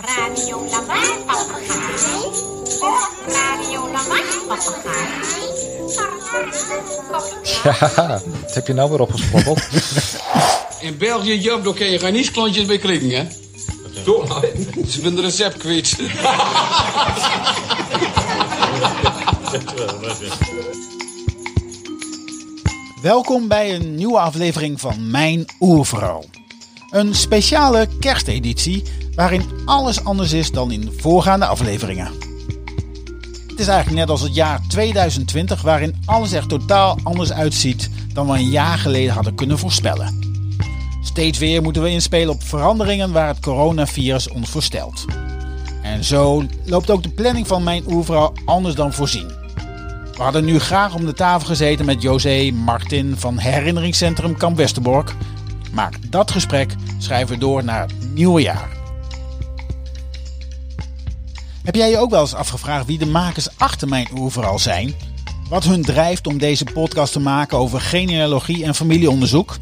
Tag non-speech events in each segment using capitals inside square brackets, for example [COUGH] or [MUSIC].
Radio Lawaai Papegaai. Radio Lawaai Papegaai. Ja, wat heb je nou weer opgesprokkeld? [LAUGHS] In België, Job, daar kun je geen isklontjes bij krijgen, hè? Ze zijn de recept kwijt. [LAUGHS] Welkom bij een nieuwe aflevering van Mijn Oervrouw. Een speciale kersteditie waarin alles anders is dan in voorgaande afleveringen. Het is eigenlijk net als het jaar 2020 waarin alles er totaal anders uitziet dan we een jaar geleden hadden kunnen voorspellen. Steeds weer moeten we inspelen op veranderingen waar het coronavirus ons voorstelt. En zo loopt ook de planning van Mijn Oervrouw anders dan voorzien. We hadden nu graag om de tafel gezeten met José Martin van Herinneringscentrum Kamp Westerbork. Maar dat gesprek schrijven we door naar het nieuwe jaar. Heb jij je ook wel eens afgevraagd wie de makers achter Mijn Oerverhaal zijn? Wat hun drijft om deze podcast te maken over genealogie en familieonderzoek?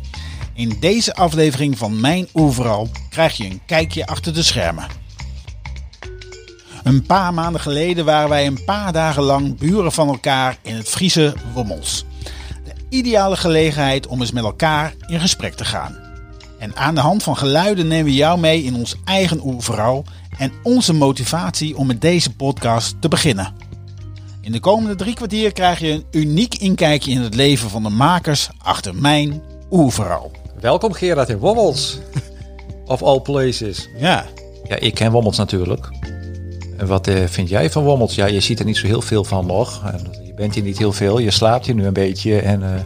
In deze aflevering van Mijn Oerverhaal krijg je een kijkje achter de schermen. Een paar maanden geleden waren wij een paar dagen lang buren van elkaar in het Friese Wommels. De ideale gelegenheid om eens met elkaar in gesprek te gaan. En aan de hand van geluiden nemen we jou mee in ons eigen oerverhaal en onze motivatie om met deze podcast te beginnen. In de komende drie kwartier krijg je een uniek inkijkje in het leven van de makers achter mijn oerverhaal. Welkom Gerard in Wommels. [LAUGHS] Of all places. Ja, Ja, ik ken Wommels natuurlijk. En wat eh, vind jij van Wommels? Ja, je ziet er niet zo heel veel van nog. Je bent hier niet heel veel. Je slaapt hier nu een beetje. En, eh,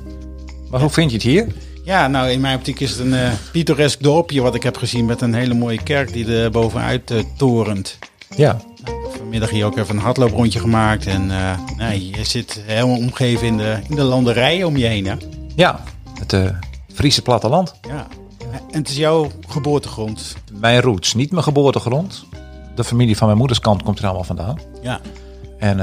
maar hoe vind je het hier? Ja, nou in mijn optiek is het een eh pittoresk dorpje wat ik heb gezien met een hele mooie kerk die er bovenuit eh, torent. Ja, Vanmiddag hier ook even een hardlooprondje gemaakt en eh, nee, je zit helemaal omgeven in de, in de landerijen om je heen. Hè? ja het Friese platteland. Ja. En het is jouw geboortegrond. Mijn roots, niet mijn geboortegrond. De familie van mijn moeders kant komt er allemaal vandaan. Ja, En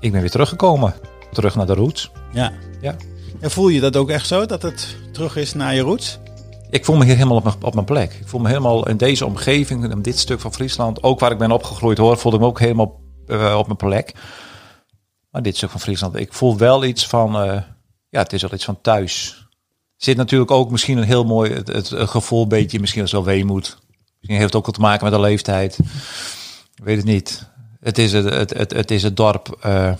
ik ben weer teruggekomen. Terug naar de roots. ja. Ja. En voel je dat ook echt zo, dat het terug is naar je roots? Ik voel me hier helemaal op mijn, op mijn plek. Ik voel me helemaal in deze omgeving, in dit stuk van Friesland. Ook waar ik ben opgegroeid hoor, voelde ik me ook helemaal eh, op mijn plek. Maar dit stuk van Friesland, ik voel wel iets van, eh, ja, het is wel iets van thuis. Zit natuurlijk ook misschien een heel mooi, het, gevoel beetje, misschien als wel weemoed. Misschien heeft het ook wat te maken met de leeftijd. Ik weet het niet. Het is het, het, het, het, is het dorp eh,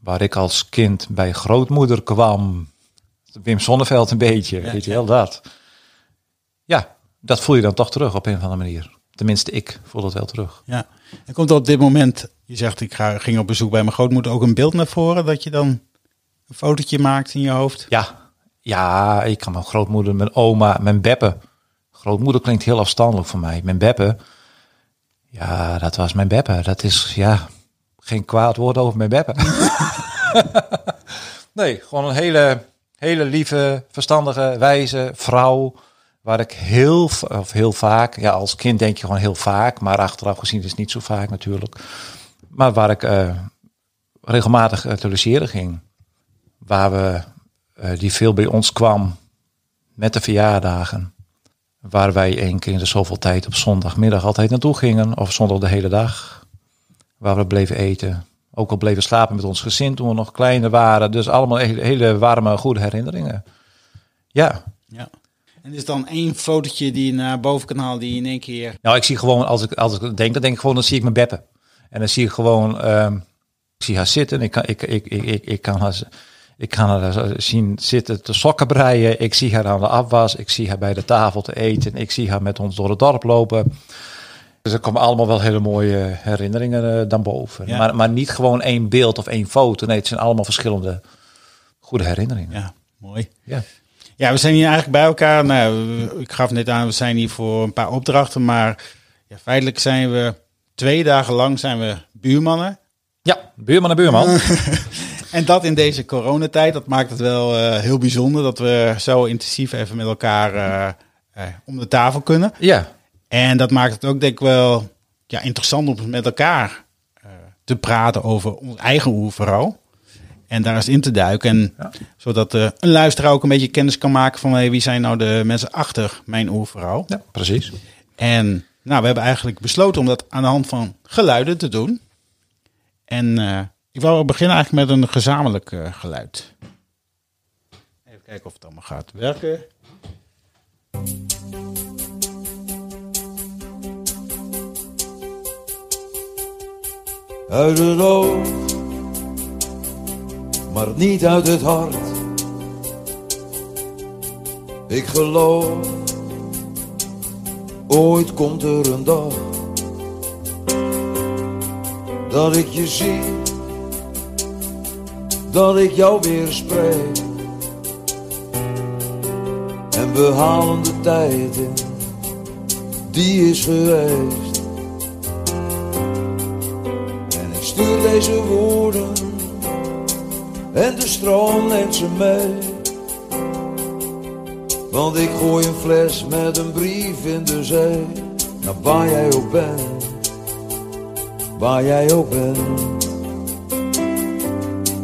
waar ik als kind bij grootmoeder kwam. Wim Sonneveld een beetje, weet je wel, dat. Ja, dat voel je dan toch terug op een of andere manier. Tenminste, ik voel dat wel terug. Ja. En komt er op dit moment, je zegt ik ga, ging op bezoek bij mijn grootmoeder, ook een beeld naar voren dat je dan een fotootje maakt in je hoofd? Ja, ja, ik kan mijn grootmoeder, mijn oma, mijn beppe. Grootmoeder klinkt heel afstandelijk voor mij. Mijn beppe, ja, dat was mijn beppe. Dat is, ja, geen kwaad woord over mijn beppe. [LAUGHS] nee, gewoon een hele, hele lieve, verstandige, wijze vrouw. Waar ik heel, of heel vaak, ja, als kind denk je gewoon heel vaak, maar achteraf gezien is het niet zo vaak natuurlijk. Maar waar ik eh, regelmatig uh, te logeren ging. Waar we eh, die veel bij ons kwam met de verjaardagen. Waar wij één keer in de zoveel tijd op zondagmiddag altijd naartoe gingen. Of zondag de hele dag. Waar we bleven eten. Ook al bleven slapen met ons gezin toen we nog kleiner waren. Dus allemaal hele, hele warme, goede herinneringen. Ja. Ja. En is dan één fotootje die je naar boven kan halen die in één keer... Nou, ik zie gewoon, als ik, als ik denk, dan denk ik gewoon, dan zie ik mijn beppe. En dan zie ik gewoon, ehm, ik zie haar zitten. Ik kan, ik, ik, ik, ik, ik kan haar, ik kan haar zien zitten te sokken breien. Ik zie haar aan de afwas. Ik zie haar bij de tafel te eten. Ik zie haar met ons door het dorp lopen. Dus er komen allemaal wel hele mooie herinneringen eh, dan boven. Ja. Maar, maar niet gewoon één beeld of één foto. Nee, het zijn allemaal verschillende goede herinneringen. Ja, mooi. Ja. Ja, we zijn hier eigenlijk bij elkaar. Nou, ik gaf net aan, we zijn hier voor een paar opdrachten. Maar ja, feitelijk zijn we twee dagen lang zijn we buurmannen. Ja, buurman en buurman. [LAUGHS] En dat in deze coronatijd, dat maakt het wel eh, heel bijzonder dat we zo intensief even met elkaar eh, om de tafel kunnen. ja, En dat maakt het ook denk ik wel ja, interessant om met elkaar eh, te praten over ons eigen oerverhaal. En daar eens in te duiken. En zodat eh, een luisteraar ook een beetje kennis kan maken van hey, wie zijn nou de mensen achter mijn oerverhaal. ja, precies. En Nou, we hebben eigenlijk besloten om dat aan de hand van geluiden te doen. En eh, ik wil beginnen eigenlijk met een gezamenlijk geluid. Even kijken of het allemaal gaat werken. Uit het oog, maar niet uit het hart. Ik geloof, ooit komt er een dag dat ik je zie, dat ik jou weer spreek. En we halen de tijd die is geweest. Stuur deze woorden en de stroom neemt ze mee. Want ik gooi een fles met een brief in de zee. Naar waar jij ook bent, waar jij ook bent.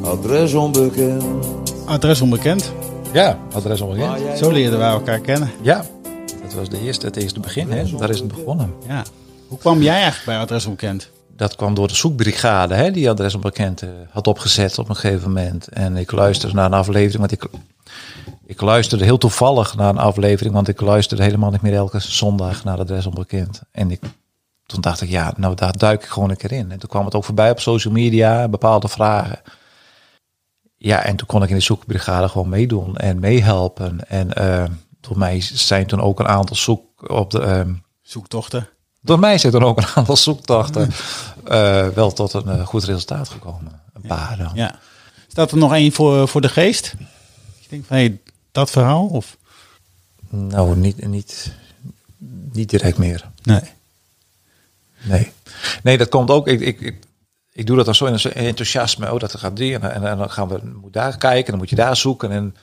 Adres onbekend. Adres onbekend. Ja, adres onbekend. Zo leerden wij elkaar kennen. Ja, dat was de eerste, het eerste begin. Hè? Daar is het begonnen. Ja. Hoe kwam jij eigenlijk bij Adres onbekend? Dat kwam door de zoekbrigade, hè, die adres onbekend eh, had opgezet op een gegeven moment. En ik luisterde naar een aflevering, want ik, ik luisterde heel toevallig naar een aflevering, want ik luisterde helemaal niet meer elke zondag naar adres onbekend. En ik, toen dacht ik, ja, nou daar duik ik gewoon een keer in. En toen kwam het ook voorbij op social media, bepaalde vragen. Ja, en toen kon ik in de zoekbrigade gewoon meedoen en meehelpen. En eh, door mij zijn toen ook een aantal zoek op de. ehm, Zoektochten. Door mij zijn er ook een aantal zoektochten eh, wel tot een eh, goed resultaat gekomen. Een paar dan. Ja. Staat er nog één voor, voor de geest? Ik denk van, hey, dat verhaal? Of? Nou, niet, niet, niet direct meer. Nee. Nee. Nee, dat komt ook. Ik, ik, ik, ik doe dat dan zo in een enthousiasme. Oh, dat gaat die. En, en, en dan gaan we moet daar kijken. Dan moet je daar zoeken. En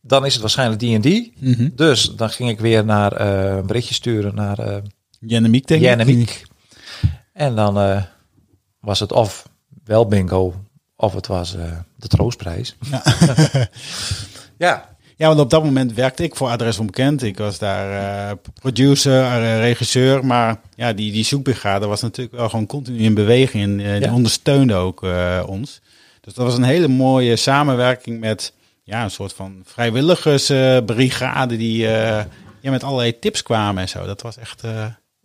dan is het waarschijnlijk die en die. Mhm. Dus dan ging ik weer naar eh, een berichtje sturen naar eh Jennemiek denk ik. Jennemiek. En dan eh, was het of wel bingo, of het was eh, de troostprijs. Ja. [LAUGHS] ja. Ja, want op dat moment werkte ik voor Adres Onbekend. Ik was daar eh, producer, regisseur. Maar ja, die, die zoekbrigade was natuurlijk wel gewoon continu in beweging. En eh, die Ja. ondersteunde ook eh, ons. Dus dat was een hele mooie samenwerking met ja, een soort van vrijwilligersbrigade die eh, ja, met allerlei tips kwamen en zo. Dat was echt...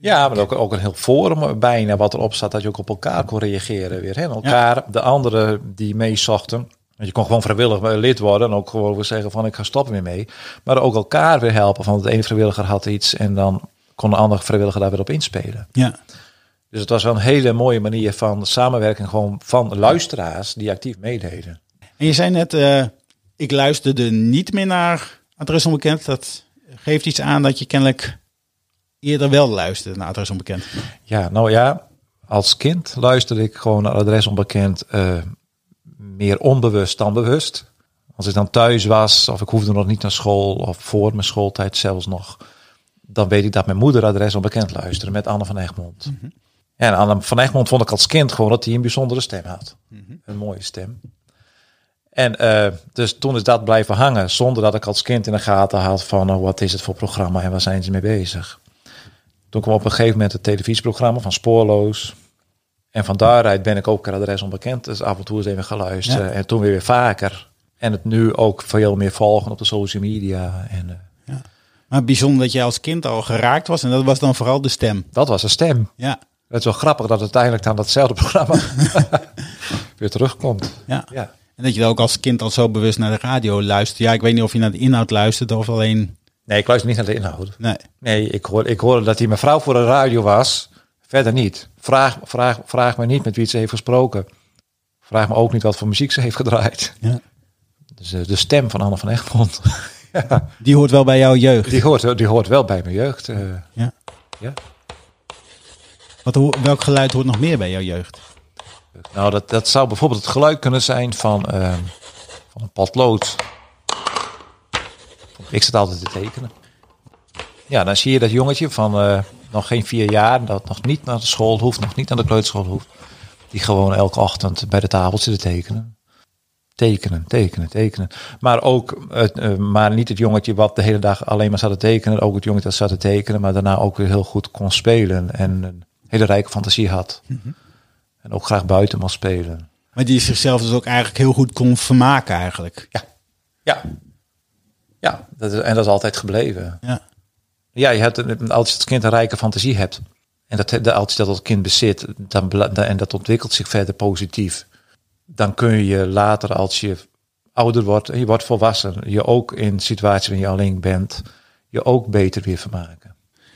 Ja, maar ook, ook een heel forum bijna wat erop staat dat je ook op elkaar kon reageren weer. Hè? En elkaar, de anderen die meezochten. Want je kon gewoon vrijwillig lid worden en ook gewoon weer zeggen van ik ga stoppen weer mee. Maar ook elkaar weer helpen. Van de ene vrijwilliger had iets en dan kon de andere vrijwilliger daar weer op inspelen. ja. Dus het was wel een hele mooie manier van samenwerking gewoon van luisteraars die actief meededen. En je zei net, eh, ik luisterde niet meer naar Adres Onbekend. Dat geeft iets aan dat je kennelijk eerder wel luisterde naar Adres Onbekend. Ja, nou ja, als kind luisterde ik gewoon naar adres onbekend eh, meer onbewust dan bewust. Als ik dan thuis was of ik hoefde nog niet naar school of voor mijn schooltijd zelfs nog, dan weet ik dat mijn moeder adres onbekend luisterde met Anne van Egmond. Ja, en Anne van Egmond vond ik als kind gewoon dat hij een bijzondere stem had. Een mooie stem. En eh, dus toen is dat blijven hangen, zonder dat ik als kind in de gaten had van oh, wat is het voor programma en waar zijn ze mee bezig. Toen kwam op een gegeven moment het televisieprogramma van Spoorloos. En van daaruit ben ik ook een adres onbekend. Dus af en toe eens even geluisterd. Ja. En toen weer, weer vaker. En het nu ook veel meer volgen op de social media. En eh, Maar bijzonder dat jij als kind al geraakt was. En dat was dan vooral de stem. dat was een stem. Ja, Het is wel grappig dat het uiteindelijk dan datzelfde programma [LAUGHS] [LAUGHS] weer terugkomt. ja. Ja. En dat je dan ook als kind al zo bewust naar de radio luistert. Ja, ik weet niet of je naar de inhoud luistert of alleen... Nee, ik luister niet naar de inhoud. Nee. Nee, ik, hoor, ik hoorde dat die mevrouw voor de radio was. Verder niet. Vraag, vraag, vraag me niet met wie ze heeft gesproken. Vraag me ook niet wat voor muziek ze heeft gedraaid. Ja. Dus eh, de stem van Anne van Egmond. [LAUGHS] ja, Die hoort wel bij jouw jeugd. die, hoort, die hoort wel bij mijn jeugd. eh, Ja. ja. Wat, welk geluid hoort nog meer bij jouw jeugd? Nou, dat, dat zou bijvoorbeeld het geluid kunnen zijn van, eh, van een potlood. Ik zit altijd te tekenen. Ja, dan zie je dat jongetje van eh, nog geen vier jaar, dat nog niet naar de school hoeft, nog niet naar de kleuterschool hoeft. Die gewoon elke ochtend bij de tafel zit te tekenen. tekenen, tekenen, tekenen. Maar ook, het, eh, maar niet het jongetje wat de hele dag alleen maar zat te tekenen. Ook het jongetje dat zat te tekenen, maar daarna ook weer heel goed kon spelen. En een hele rijke fantasie had. En ook graag buiten mocht spelen. Maar die zichzelf dus ook eigenlijk heel goed kon vermaken eigenlijk. Ja. Ja. Ja, dat is, en dat is altijd gebleven. Ja. Ja, je hebt, als je als kind een rijke fantasie hebt. En dat, dat- als je dat als kind bezit, dan, en dat ontwikkelt zich verder positief. Dan kun je later, als je ouder wordt en je wordt volwassen, je ook in situaties waarin je alleen bent, je ook beter weer vermaken.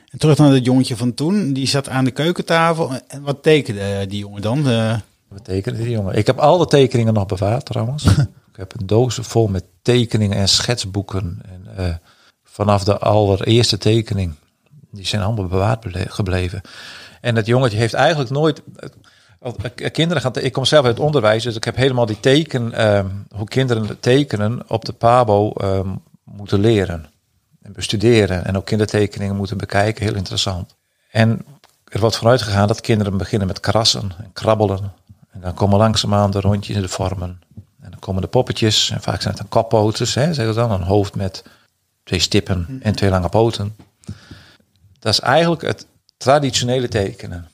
En terug naar het jongetje van toen. Die zat aan de keukentafel. En wat tekende die jongen dan? Wat tekende die jongen? Ik heb al de tekeningen nog bewaard trouwens. [LAUGHS] ik heb een dozen vol met tekeningen en schetsboeken. En, eh, vanaf de allereerste tekening. Die zijn allemaal bewaard gebleven. En dat jongetje heeft eigenlijk nooit... eh, eh, Kinderen gaan... Ik kom zelf uit het onderwijs, dus ik heb helemaal die teken... hoe kinderen tekenen op de PABO moeten leren. En bestuderen. En ook kindertekeningen moeten bekijken. Heel interessant. En er wordt vanuit gegaan dat kinderen beginnen met krassen en krabbelen. En dan komen langzaamaan de rondjes in de vormen. En dan komen de poppetjes. En vaak zijn het dan kappootjes, hè, zeggen ze dan. Een hoofd met twee stippen en twee lange poten. Dat is eigenlijk het traditionele tekenen.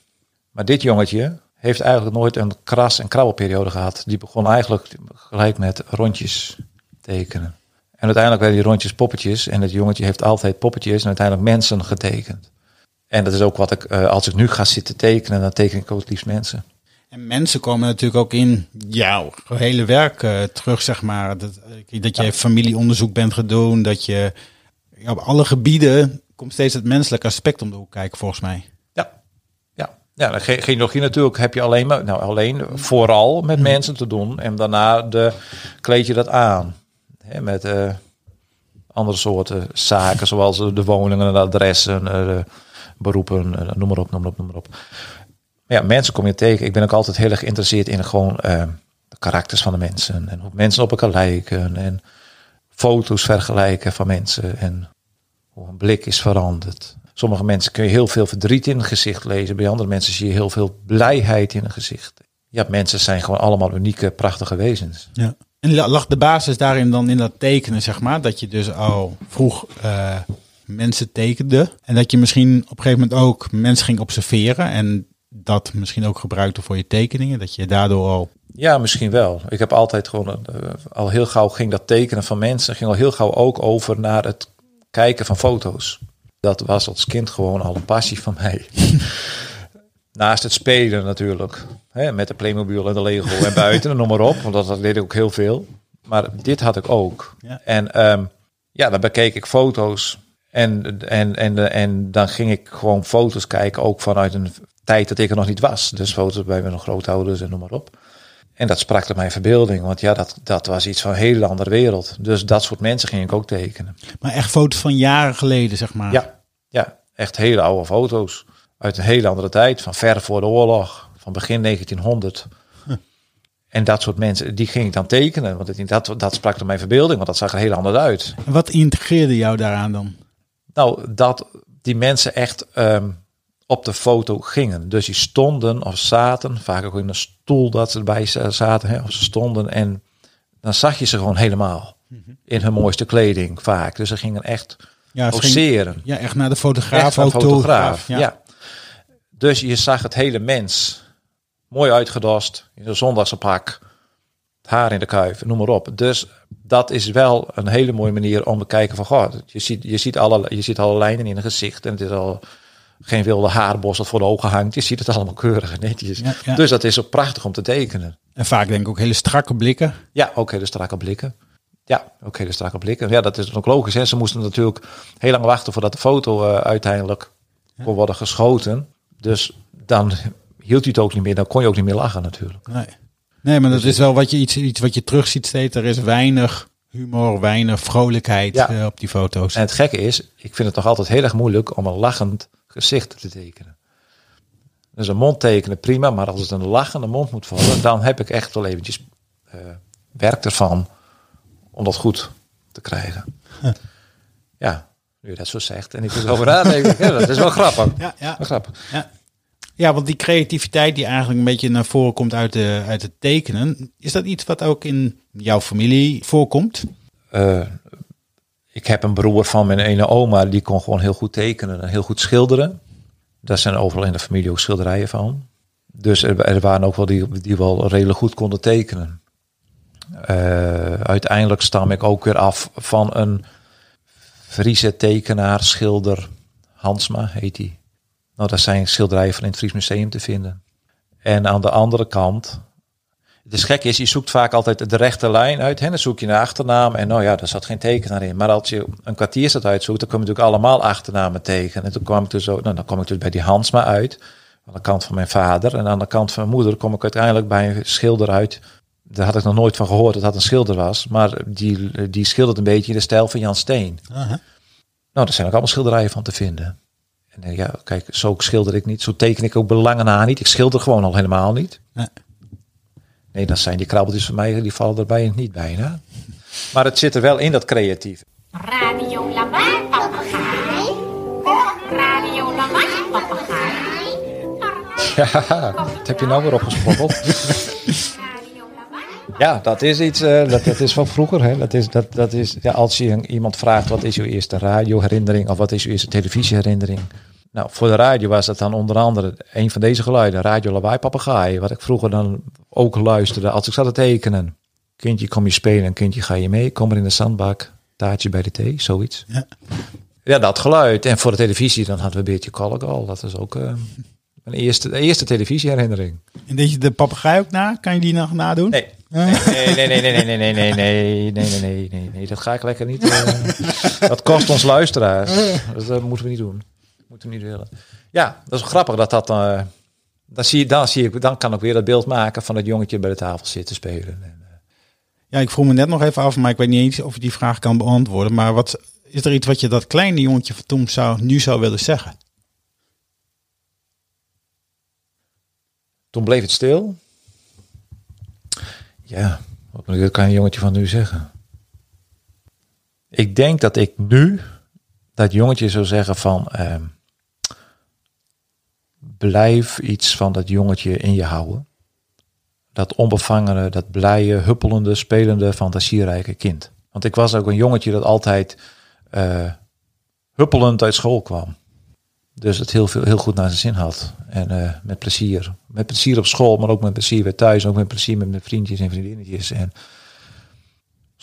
Maar dit jongetje heeft eigenlijk nooit een kras- en krabbelperiode gehad. Die begon eigenlijk gelijk met rondjes tekenen. En uiteindelijk werden die rondjes poppetjes. En het jongetje heeft altijd poppetjes en uiteindelijk mensen getekend. En dat is ook wat ik, eh, als ik nu ga zitten tekenen, dan teken ik ook het liefst mensen. En mensen komen natuurlijk ook in jouw hele werk eh, terug, zeg maar. Dat, eh, dat je familieonderzoek bent doen, dat je ja, op alle gebieden komt steeds het menselijke aspect om de hoek kijken, volgens mij. Ja, ja. ja de ge- genealogie natuurlijk heb je alleen maar, nou alleen vooral met mensen te doen. En daarna de, kleed je dat aan. Hè, met eh, andere soorten zaken, zoals de woningen, de adressen, de beroepen, noem maar op, noem maar op, noem maar op. Ja, mensen kom je tegen. Ik ben ook altijd heel erg geïnteresseerd in gewoon eh, de karakters van de mensen. En hoe mensen op elkaar lijken. En foto's vergelijken van mensen. En hoe een blik is veranderd. Sommige mensen kun je heel veel verdriet in het gezicht lezen. Bij andere mensen zie je heel veel blijheid in het gezicht. Ja, mensen zijn gewoon allemaal unieke, prachtige wezens. Ja. En la- lag de basis daarin dan in dat tekenen, zeg maar? Dat je dus al vroeg eh, mensen tekende. En dat je misschien op een gegeven moment ook mensen ging observeren. En dat misschien ook gebruikte voor je tekeningen. Dat je daardoor al... Ja, misschien wel. Ik heb altijd gewoon eh, al heel gauw ging dat tekenen van mensen. Ging al heel gauw ook over naar het kijken van foto's. Dat was als kind gewoon al een passie van mij. [LAUGHS] Naast het spelen natuurlijk. Hè, met de Playmobil en de Lego en buiten en [LAUGHS] noem maar op. Want dat, dat deed ik ook heel veel. Maar dit had ik ook. Ja. En ehm, ja, dan bekeek ik foto's. En, en, en, en dan ging ik gewoon foto's kijken. Ook vanuit een tijd dat ik er nog niet was. Dus foto's bij mijn grootouders en noem maar op. En dat sprak tot mijn verbeelding. Want ja, dat, dat was iets van een hele andere wereld. Dus dat soort mensen ging ik ook tekenen. Maar echt foto's van jaren geleden, zeg maar. Ja, ja, echt hele oude foto's. Uit een hele andere tijd. Van ver voor de oorlog. Van begin 1900. En dat soort mensen, die ging ik dan tekenen. Want dat, dat sprak tot mijn verbeelding. Want dat zag er heel anders uit. En wat integreerde jou daaraan dan? Nou, dat die mensen echt ehm, op de foto gingen. Dus die stonden of zaten, vaak ook in een stoel dat ze erbij za- zaten, hè, of ze stonden. En dan zag je ze gewoon helemaal. In hun mooiste kleding, vaak. Dus ze gingen echt Ja, ging- poseren. Ja, echt naar de fotograaf, Echt een fotograaf. fotograaf. Ja. Ja. Dus je zag het hele mens. Mooi uitgedost. In een zondagse pak. Haar in de kuif. Noem maar op. Dus dat is wel een hele mooie manier om te kijken van... God, je ziet, je ziet, alle, je ziet alle lijnen in het gezicht. En het is al geen wilde haarbos dat voor de ogen hangt. Je ziet het allemaal keurig en netjes. Ja, ja. Dus dat is ook prachtig om te tekenen. En vaak denk ik ook hele strakke blikken. Ja, ook hele strakke blikken. Ja, ook hele strakke blikken. Ja, dat is ook logisch. Hè. Ze moesten natuurlijk heel lang wachten voordat de foto eh, uiteindelijk kon worden geschoten. Dus dan hield hij het ook niet meer. Dan kon je ook niet meer lachen natuurlijk. Nee, nee maar dat is wel wat je, iets, iets wat je terug ziet steeds. Er is weinig humor, weinig vrolijkheid eh, op die foto's. En het gekke is, ik vind het nog altijd heel erg moeilijk om een lachend gezicht te tekenen. Dus een mond tekenen prima, maar als het een lachende mond moet vallen, dan heb ik echt wel eventjes eh, werk ervan om dat goed te krijgen. [LAUGHS] Ja, nu je dat zo zegt en ik er over nadenk, ja, dat is wel grappig. Ja, ja. Wel grappig. Ja. Ja, want die creativiteit die eigenlijk een beetje naar voren komt uit, de, uit het tekenen, is dat iets wat ook in jouw familie voorkomt? Eh, ik heb een broer van mijn ene oma, die kon gewoon heel goed tekenen en heel goed schilderen. Daar zijn overal in de familie ook schilderijen van. Dus er, waren ook wel die, die wel redelijk goed konden tekenen. Eh, uiteindelijk stam ik ook weer af van een Friese tekenaar, schilder, Hansma heet hij. Nou, daar zijn schilderijen van in het Fries Museum te vinden. En aan de andere kant, het is gek is, je zoekt vaak altijd de rechte lijn uit. Hè? Dan zoek je naar achternaam en nou ja, daar zat geen tekenaar in. Maar als je een kwartier staat uitzoekt, dan kom je natuurlijk allemaal achternamen tegen. En toen kwam ik dus ook, nou, dan kom ik dus bij die Hansma uit. Aan de kant van mijn vader. En aan de kant van mijn moeder kom ik uiteindelijk bij een schilder uit. Daar had ik nog nooit van gehoord dat dat een schilder was. Maar die, die schildert een beetje in de stijl van Jan Steen. Nou, daar zijn ook allemaal schilderijen van te vinden. En eh, ja, kijk, zo schilder ik niet. Zo teken ik ook belangen na niet. Ik schilder gewoon al helemaal niet. Nee. Nee, dan zijn die krabbeltjes van mij, die vallen erbij niet bijna. Maar het zit er wel in, dat creatief. Radio Lawaai Papegaai. Radio Lawaai Papegaai. Ja, wat heb je nou weer opgesprokkeld? [LAUGHS] Ja, dat is iets, eh, dat, dat is van vroeger. Hè. Dat is, dat, dat is, ja, als je iemand vraagt wat is uw eerste radioherinnering of wat is uw eerste televisieherinnering. Nou, voor de radio was dat dan onder andere een van deze geluiden, Radio Lawaai Papegaai. Wat ik vroeger dan ook luisterde als ik zat te tekenen. Kindje, kom je spelen, kindje, ga je mee? Kom er in de zandbak, taartje bij de thee, zoiets. Ja. Ja, dat geluid. En voor de televisie dan hadden we een beetje Collegal. Dat is ook eh, mijn eerste, eerste televisieherinnering. En deed je de papegaai ook na? Kan je die nog nadoen? Nee. Nee, nee, nee, nee, nee, nee, nee, nee, nee, nee, nee, nee, dat ga ik lekker niet. eh, dat kost ons luisteraars. Dus dat moeten we niet doen. Moeten we niet willen. Ja, dat is grappig dat dat. eh dan, zie je, dan, zie ik, dan kan ik weer dat beeld maken van het jongetje bij de tafel zitten spelen. En, eh, Ja, ik vroeg me net nog even af, maar ik weet niet eens of je die vraag kan beantwoorden. Maar wat is er iets wat je dat kleine jongetje van toen zou, nu zou willen zeggen? toen bleef het stil. Ja, wat moet ik- kan een jongetje van nu zeggen? Ik denk dat ik nu dat jongetje zou zeggen van ehm, blijf iets van dat jongetje in je houden. Dat onbevangene, dat blije, huppelende, spelende, fantasierijke kind. Want ik was ook een jongetje dat altijd eh, huppelend uit school kwam. Dus het heel, veel, heel goed naar zijn zin had. En eh, met plezier. Met plezier op school, maar ook met plezier weer thuis. Ook met plezier met mijn vriendjes en vriendinnetjes. En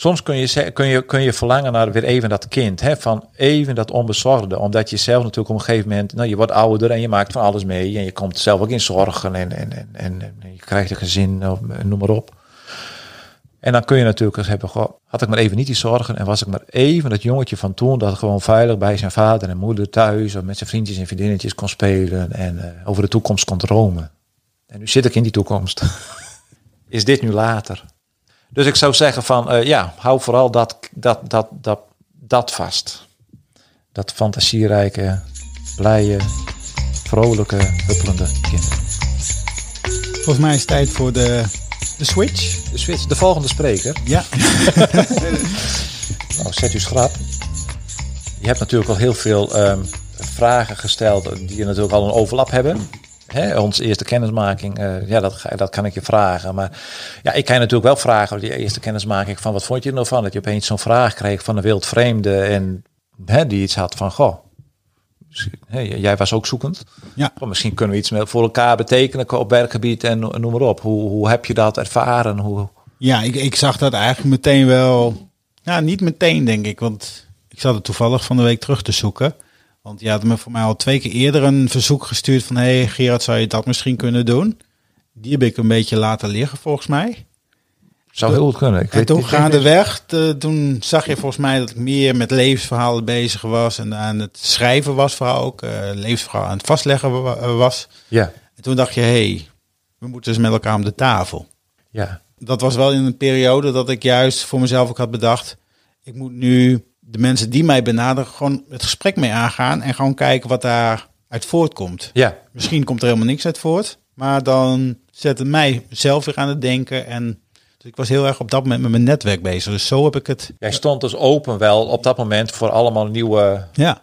soms kun je, kun je, kun je verlangen naar weer even dat kind. Hè, van even dat onbezorgde. Omdat je zelf natuurlijk op een gegeven moment... Nou, je wordt ouder en je maakt van alles mee. En je komt zelf ook in zorgen. En, en, en, en, je krijgt een gezin, of, noem maar op. En dan kun je natuurlijk eens hebben, had ik maar even niet die zorgen en was ik maar even dat jongetje van toen dat gewoon veilig bij zijn vader en moeder thuis of met zijn vriendjes en vriendinnetjes kon spelen en eh, over de toekomst kon dromen. En nu zit ik in die toekomst. [LAUGHS] Is dit nu later? Dus ik zou zeggen van eh, ja, hou vooral dat, dat, dat, dat, dat vast. Dat fantasierijke, blije, vrolijke, huppelende kind. Volgens mij is het tijd voor de, de switch. De switch, de volgende spreker. Ja. [LAUGHS] Nou, zet u schrap. Je hebt natuurlijk al heel veel ehm, vragen gesteld die natuurlijk al een overlap hebben. Hè, onze eerste kennismaking, eh, ja, dat, dat kan ik je vragen. Maar ja, ik kan je natuurlijk wel vragen over die eerste kennismaking van wat vond je er nou van? Dat je opeens zo'n vraag kreeg van een wildvreemde en hè, die iets had van, goh, jij was ook zoekend. Ja. Misschien kunnen we iets voor elkaar betekenen op werkgebied en no- noem maar op. Hoe, hoe heb je dat ervaren? Hoe, Ja, ik, ik zag dat eigenlijk meteen wel. Ja, niet meteen denk ik, want ik zat het toevallig van de week terug te zoeken. Want je had me voor mij al twee keer eerder een verzoek gestuurd van... hé hey, Gerard, zou je dat misschien kunnen doen? Die heb ik een beetje laten liggen volgens mij. zou heel goed kunnen. Ik En weet toen gaandeweg, de, toen zag je volgens mij dat ik meer met levensverhalen bezig was... en aan het schrijven was vooral ook. eh levensverhaal aan het vastleggen wa- eh, was. Ja, En toen dacht je, hé, hey, we moeten dus met elkaar om de tafel. ja. dat was wel in een periode dat ik juist voor mezelf ook had bedacht. Ik moet nu de mensen die mij benaderen gewoon het gesprek mee aangaan en gewoon kijken wat daar uit voortkomt. Ja, Misschien komt er helemaal niks uit voort, maar dan zet het mij zelf weer aan het denken en dus ik was heel erg op dat moment met mijn netwerk bezig. Dus zo heb ik het. Jij stond dus open wel op dat moment voor allemaal nieuwe, Ja,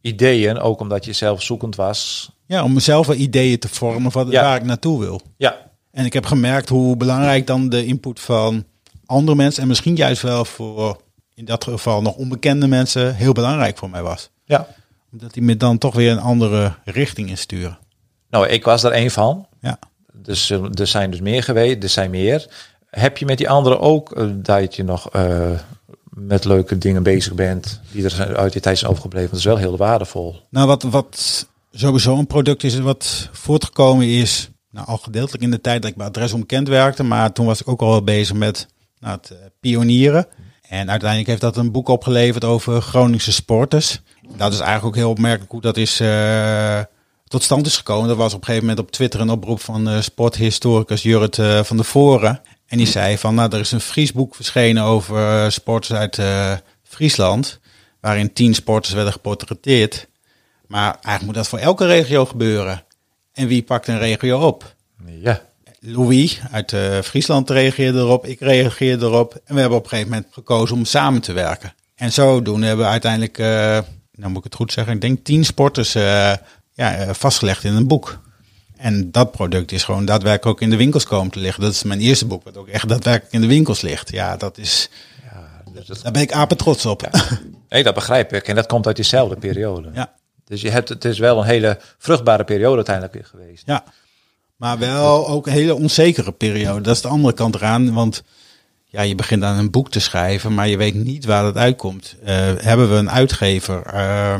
ideeën, ook omdat je zelf zoekend was. Ja, om mezelf wel ideeën te vormen van Ja. waar ik naartoe wil. Ja, En ik heb gemerkt hoe belangrijk dan de input van andere mensen en misschien juist wel voor in dat geval nog onbekende mensen heel belangrijk voor mij was. ja. Omdat die me dan toch weer een andere richting insturen. Nou, ik was er één van. Ja. Dus eh, er zijn dus meer geweest, er zijn meer. Heb je met die anderen ook eh, dat je nog eh, met leuke dingen bezig bent die er zijn- uit die tijd zijn overgebleven? Dat is wel heel waardevol. Nou, wat, wat sowieso een product is wat voortgekomen is, nou, al gedeeltelijk in de tijd dat ik bij Adres Onbekend werkte, maar toen was ik ook al wel bezig met nou, het pionieren. En uiteindelijk heeft dat een boek opgeleverd over Groningse sporters. Dat is eigenlijk ook heel opmerkelijk hoe dat is eh, tot stand is gekomen. Dat was op een gegeven moment op Twitter een oproep van eh, sporthistoricus Jurrit eh, van de Voren. En die zei van, nou, er is een Fries boek verschenen over sporters uit Friesland. Waarin tien sporters werden geportretteerd. Maar eigenlijk moet dat voor elke regio gebeuren. En wie pakt een regio op? Ja, Louis uit eh, Friesland reageerde erop, ik reageerde erop. En we hebben op een gegeven moment gekozen om samen te werken. En zodoende hebben we uiteindelijk, eh, nou moet ik het goed zeggen, ik denk tien sporters eh, ja, vastgelegd in een boek. En dat product is gewoon daadwerkelijk ook in de winkels komen te liggen. Dat is mijn eerste boek, wat ook echt daadwerkelijk in de winkels ligt. Ja, dat is, dus dat, daar ben ik apen trots op. Ja. nee, dat begrijp ik. En dat komt uit diezelfde periode. ja. Dus je hebt, het is wel een hele vruchtbare periode uiteindelijk geweest. Maar wel ook een hele onzekere periode. Dat is de andere kant eraan. Want ja, je begint aan een boek te schrijven, maar je weet niet waar het uitkomt. Eh, hebben we een uitgever? Eh,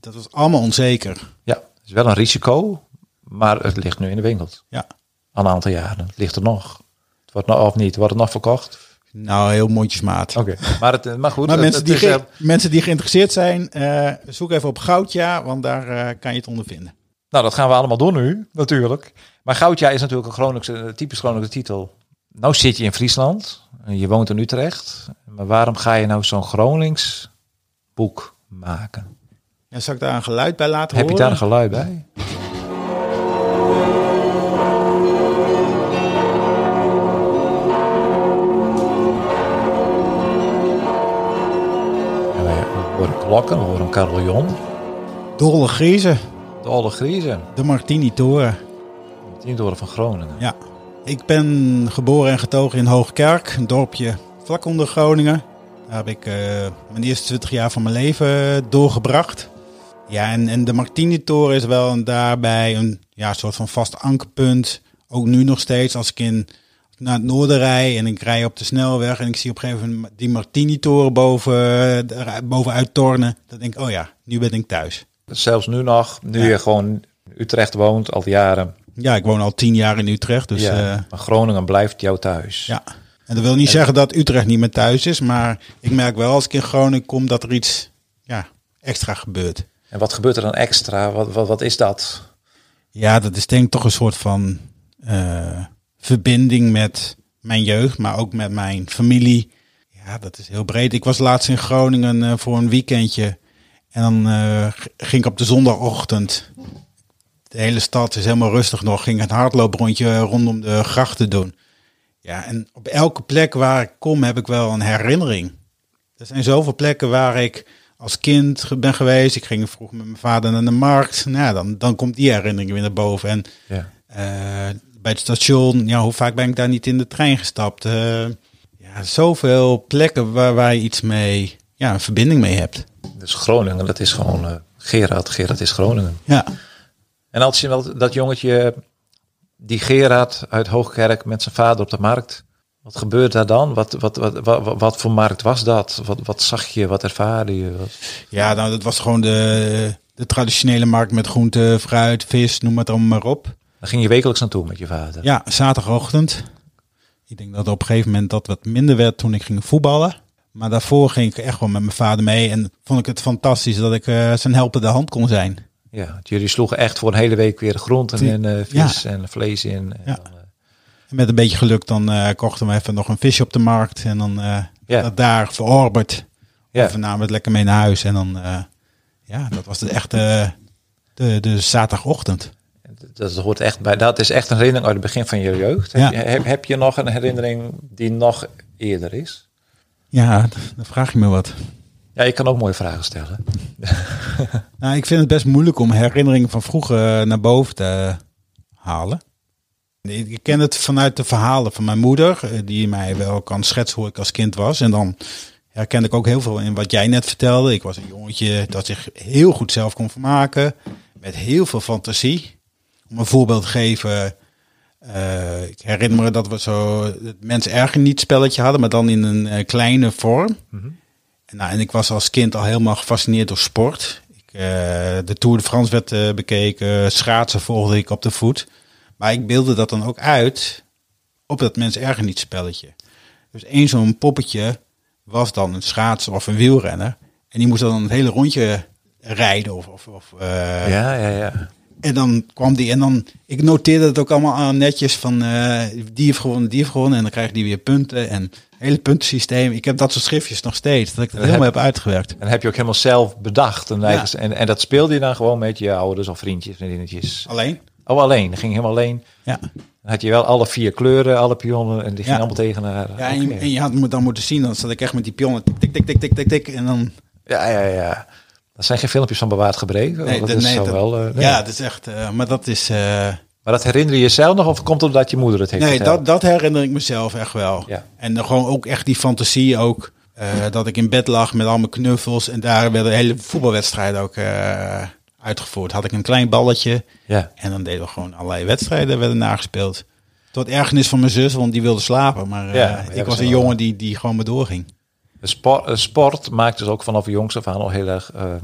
dat was allemaal onzeker. Ja, het is wel een risico, maar het ligt nu in de winkels. Ja. Al een aantal jaren. Het ligt er nog. Het wordt nog of niet? Wordt het nog verkocht? Nou, heel mondjesmaat. Oké. Maar, het, maar goed. Maar het- mensen, het die is, eh, mensen die geïnteresseerd zijn, eh, zoek even op Goudja, want daar eh, kan je het onder vinden. Nou, dat gaan we allemaal doen nu, natuurlijk. Maar Goudja is natuurlijk een Groningse, een typisch Groningse titel. Nou zit je in Friesland, en je woont in Utrecht. Maar waarom ga je nou zo'n Gronings boek maken? Ja, zal ik daar een geluid bij laten Heb je horen? daar een geluid bij? En we horen klokken, we horen een carillon. Dolle Griezen, De Griezen, de Martini Toren. tien door van Groningen. Ja, ik ben geboren en getogen in Hoogkerk, een dorpje vlak onder Groningen. Daar heb ik eh, mijn eerste 20 jaar van mijn leven doorgebracht. Ja, en, en de Martini-toren is wel een, daarbij een ja, soort van vast ankerpunt. Ook nu nog steeds als ik in, naar het noorden rij en ik rij op de snelweg en ik zie op een gegeven moment die Martini-toren boven, eh, bovenuit tornen. Dan denk ik, oh ja, nu ben ik thuis. Zelfs nu nog, nu Ja. je gewoon Utrecht woont, al jaren. Ja, ik woon al tien jaar in Utrecht, dus... ja, eh, maar Groningen blijft jou thuis. Ja, en dat wil niet zeggen dat Utrecht niet meer thuis is, maar ik merk wel als ik in Groningen kom dat er iets ja, extra gebeurt. En wat gebeurt er dan extra? Wat, wat, wat is dat? Ja, dat is denk ik toch een soort van eh, verbinding met mijn jeugd, maar ook met mijn familie. Ja, dat is heel breed. Ik was laatst in Groningen eh, voor een weekendje en dan eh, ging ik op de zondagochtend. De hele stad is helemaal rustig nog. Ging een hardlooprondje rondom de grachten doen. Ja, en op elke plek waar ik kom heb ik wel een herinnering. Er zijn zoveel plekken waar ik als kind ben geweest. Ik ging vroeg met mijn vader naar de markt. Nou, ja, dan, dan komt die herinnering weer naar boven. En Ja. eh, bij het station, ja, hoe vaak ben ik daar niet in de trein gestapt? Eh, ja, zoveel plekken waar, je iets mee, ja, een verbinding mee hebt. Dus Groningen, dat is gewoon eh Gerard. Gerard is Groningen. Ja, En als je wel dat jongetje, die Gerard uit Hoogkerk met zijn vader op de markt. Wat gebeurt daar dan? Wat, wat, wat, wat, wat voor markt was dat? Wat, wat zag je? Wat ervaarde je? Wat- ja nou, dat was gewoon de, de traditionele markt met groente, fruit, vis, noem het allemaal maar op. Daar ging je wekelijks naartoe met je vader. Ja, zaterdagochtend. Ik denk dat op een gegeven moment dat wat minder werd toen ik ging voetballen. Maar daarvoor ging ik echt wel met mijn vader mee. En vond ik het fantastisch dat ik eh, zijn helpende hand kon zijn. Ja, jullie sloegen echt voor een hele week weer groenten Die- en eh, vis en vlees in. En Ja. dan, eh, En met een beetje geluk dan kochten we even nog een visje op de markt. En dan Ja. dat daar verorberd. Ja. Of namen het lekker mee naar huis. En dan, ja, dat was de echte de, de zaterdagochtend. dat hoort echt bij. Dat is echt een herinnering uit het begin van je jeugd. Ja. Heb, je, heb, heb je nog een herinnering die nog eerder is? Ja, dan vraag je me wat. Ja, ik kan ook mooie vragen stellen. [LAUGHS] Nou, ik vind het best moeilijk om herinneringen van vroeger naar boven te halen. Ik ken het vanuit de verhalen van mijn moeder, eh, die mij wel kan schetsen hoe ik als kind was. En dan herken ik ook heel veel in wat jij net vertelde. Ik was een jongetje dat zich heel goed zelf kon vermaken, met heel veel fantasie. Om een voorbeeld te geven, eh, ik herinner me dat we zo het Mens Erger niet spelletje hadden, maar dan in een eh, kleine vorm. en, nou, en ik was als kind al helemaal gefascineerd door sport. Ik, eh, de Tour de France werd bekeken, schaatsen volgde ik op de voet. Maar ik beelde dat dan ook uit op dat Mens Erger niet spelletje. Dus één zo'n poppetje was dan een schaatser of een wielrenner. En die moest dan een hele rondje rijden of, of, of Ja, ja, ja. En dan kwam die en dan, ik noteerde het ook allemaal aan netjes van eh, die heeft gewonnen, die heeft gewonnen. En dan krijg die weer punten en hele puntensysteem. Ik heb dat soort schriftjes nog steeds, dat ik dat helemaal heb uitgewerkt. En heb je ook helemaal zelf bedacht. En, Ja. en, en dat speelde je dan gewoon met je ouders of vriendjes, vriendinnetjes. Alleen? Oh, alleen. Dan ging helemaal alleen. Ja. Dan had je wel alle vier kleuren, alle pionnen. En die gingen Ja. allemaal tegen haar. Ja, en, je- en je had me dan moeten zien, dan zat ik echt met die pionnen tik, tik, tik, tik, tik, tik. En dan, ja, ja, ja. Dat zijn geen filmpjes van bewaard gebleven. nee, dat dat- is nee, zo dat- wel. eh, nee. ja, dat is echt, eh, maar dat is, eh, Maar dat herinner je jezelf nog of komt het omdat je moeder het heeft nee, dat, dat herinner ik mezelf echt wel. Ja. En dan gewoon ook echt die fantasie ook, dat ik in bed lag met al mijn knuffels en daar werden hele voetbalwedstrijden ook uitgevoerd. Had ik een klein balletje, Ja. En dan deden we gewoon allerlei wedstrijden werden nagespeeld. Tot ergernis van mijn zus, want die wilde slapen. Maar Ja, ik was een jongen die, die gewoon maar doorging. Sport, sport maakt dus ook vanaf jongs af aan al heel erg eh,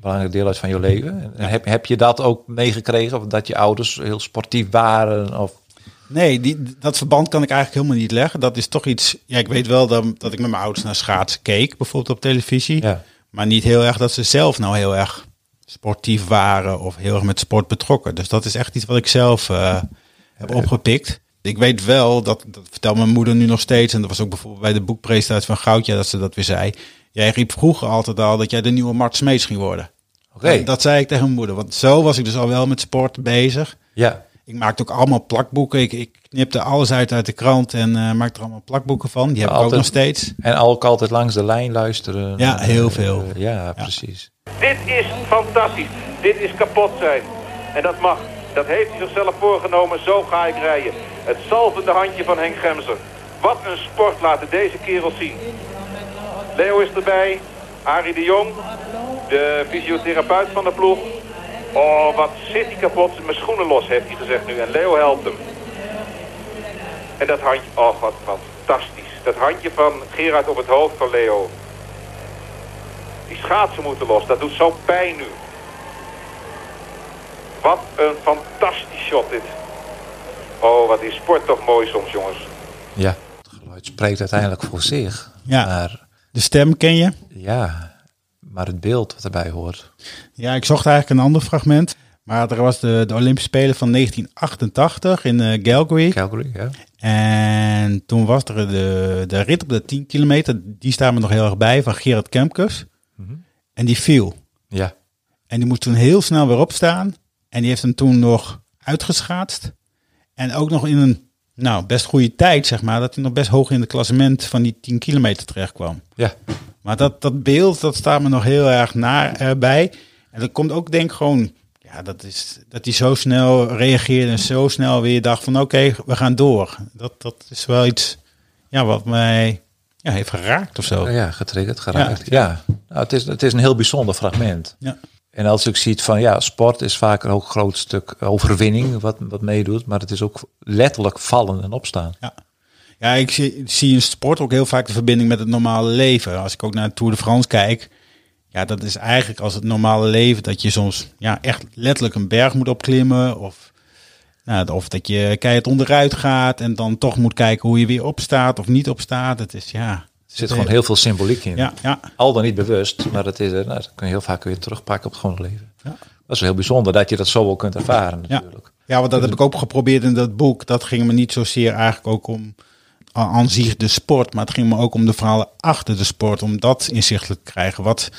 belangrijk deel uit van je leven. En heb, heb je dat ook meegekregen? Of dat je ouders heel sportief waren? Of, Nee, die, dat verband kan ik eigenlijk helemaal niet leggen. Dat is toch iets... Ja, ik weet wel dat, dat ik met mijn ouders naar schaatsen keek, bijvoorbeeld op televisie. ja. Maar niet heel erg dat ze zelf nou heel erg sportief waren of heel erg met sport betrokken. Dus dat is echt iets wat ik zelf eh, heb opgepikt. Ik weet wel, dat, dat vertelt mijn moeder nu nog steeds. En dat was ook bijvoorbeeld bij de boekpresentatie van Goudja dat ze dat weer zei. Jij riep vroeger altijd al dat jij de nieuwe Mart Smeets ging worden. Oké. Dat, dat zei ik tegen mijn moeder. Want zo was ik dus al wel met sport bezig. Ja. Ik maakte ook allemaal plakboeken. Ik, ik knipte alles uit uit de krant en eh, maakte er allemaal plakboeken van. Die heb ik ook nog steeds. En ook altijd langs de lijn luisteren. Ja, heel Eh, veel. ja, precies. Dit is fantastisch. Dit is kapot zijn. En dat mag. Dat heeft hij zichzelf voorgenomen. Zo ga ik rijden. Het zalvende handje van Henk Gemser. Wat een sport laten deze kerels zien. Leo is erbij. Arie de Jong. De fysiotherapeut van de ploeg. Oh, wat zit hij kapot. Mijn schoenen los, heeft hij gezegd nu. En Leo helpt hem. En dat handje, oh wat fantastisch. Dat handje van Gerard op het hoofd van Leo. Die schaatsen moeten los. Dat doet zo'n pijn nu. Wat een fantastisch shot dit. Oh, wat is sport toch mooi soms, jongens. Ja. Het geluid spreekt uiteindelijk voor zich. Ja. Maar De stem ken je? ja, maar het beeld wat erbij hoort. Ja, ik zocht eigenlijk een ander fragment. Maar er was de, de Olympische Spelen van 1988 in eh Calgary. Calgary, ja. En toen was er de, de rit op de 10 kilometer. Die staat me nog heel erg bij van Gerard Kemkes. En die viel. Ja. En die moest toen heel snel weer opstaan. En die heeft hem toen nog uitgeschaatst. En ook nog in een nou, best goede tijd, zeg maar. Dat hij nog best hoog in het klassement van die 10 kilometer terecht kwam. Ja. Maar dat, dat beeld, dat staat me nog heel erg naar eh, bij. En dat komt ook denk ik gewoon... Ja, dat is dat hij zo snel reageerde en zo snel weer dacht van... Oké, we gaan door. Dat, dat is wel iets ja, wat mij ja, heeft geraakt of zo. Ja, getriggerd, geraakt. Ja. Nou, het, is, het is een heel bijzonder fragment. Ja. En als ik ziet van ja, sport is vaak een groot stuk overwinning wat, wat meedoet, maar het is ook letterlijk vallen en opstaan. Ja, ja ik zie, zie in sport ook heel vaak de verbinding met het normale leven. Als ik ook naar de Tour de France kijk, ja, dat is eigenlijk als het normale leven dat je soms ja, echt letterlijk een berg moet opklimmen. Of, nou, of dat je keihard onderuit gaat en dan toch moet kijken hoe je weer opstaat of niet opstaat. Het is ja. Er zit gewoon heel veel symboliek in. Ja, ja. Al dan niet bewust, maar dat, is, er, nou, dat kun je heel vaak weer terugpakken op het gewone leven. Ja. Dat is heel bijzonder dat je dat zo wel kunt ervaren Ja. natuurlijk. Ja, want dat heb ik ook geprobeerd in dat boek. Dat ging me niet zozeer eigenlijk ook om aan zich de sport, maar het ging me ook om de verhalen achter de sport, om dat inzichtelijk te krijgen. Wat,